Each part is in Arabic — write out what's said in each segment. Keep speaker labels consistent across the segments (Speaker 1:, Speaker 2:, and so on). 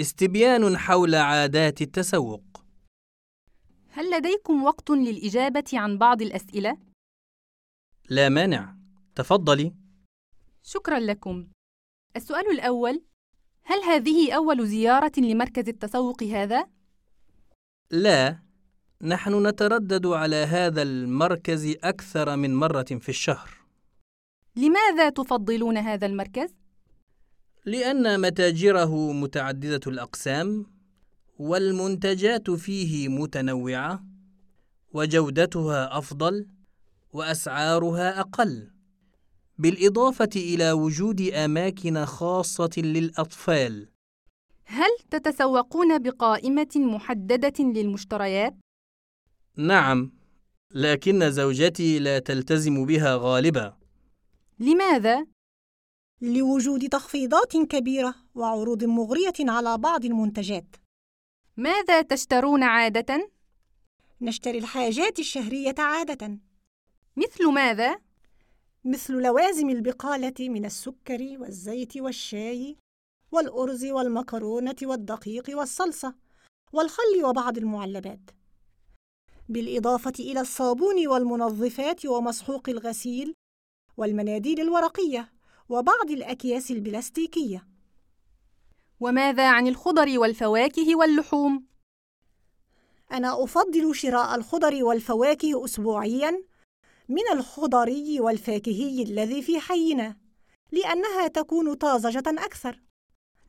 Speaker 1: استبيان حول عادات التسوق
Speaker 2: هل لديكم وقت للإجابة عن بعض الأسئلة؟
Speaker 1: لا مانع تفضلي
Speaker 2: شكرا لكم. السؤال الأول: هل هذه أول زيارة لمركز التسوق هذا؟
Speaker 1: لا نحن نتردد على هذا المركز أكثر من مرة في الشهر
Speaker 2: لماذا تفضلون هذا المركز؟
Speaker 1: لأن متاجره متعددة الأقسام والمنتجات فيه متنوعة وجودتها أفضل وأسعارها أقل بالإضافة إلى وجود أماكن خاصة للأطفال
Speaker 2: هل تتسوقون بقائمة محددة للمشتريات؟
Speaker 1: نعم لكن زوجتي لا تلتزم بها غالبا
Speaker 2: لماذا؟
Speaker 3: لوجود تخفيضات كبيرة وعروض مغرية على بعض المنتجات.
Speaker 2: ماذا تشترون عادة؟
Speaker 3: نشتري الحاجات الشهرية عادة،
Speaker 2: مثل ماذا؟
Speaker 3: مثل لوازم البقالة من السكر والزيت والشاي والأرز والمكرونة والدقيق والصلصة والخل وبعض المعلبات. بالإضافة إلى الصابون والمنظفات ومسحوق الغسيل والمناديل الورقية وبعض الأكياس البلاستيكية.
Speaker 2: وماذا عن الخضر والفواكه واللحوم؟
Speaker 3: أنا أفضل شراء الخضر والفواكه أسبوعياً من الخضري والفاكهي الذي في حينا، لأنها تكون طازجة أكثر.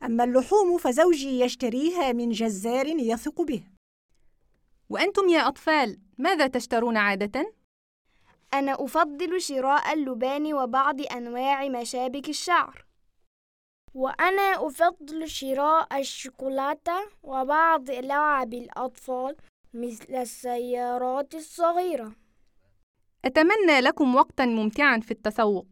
Speaker 3: أما اللحوم فزوجي يشتريها من جزار يثق به.
Speaker 2: وأنتم يا أطفال ماذا تشترون عادة؟
Speaker 4: أنا أفضل شراء اللبان وبعض أنواع مشابك الشعر. وأنا أفضل شراء الشوكولاتة وبعض لعب الأطفال مثل السيارات الصغيرة.
Speaker 2: أتمنى لكم وقتا ممتعا في التسوق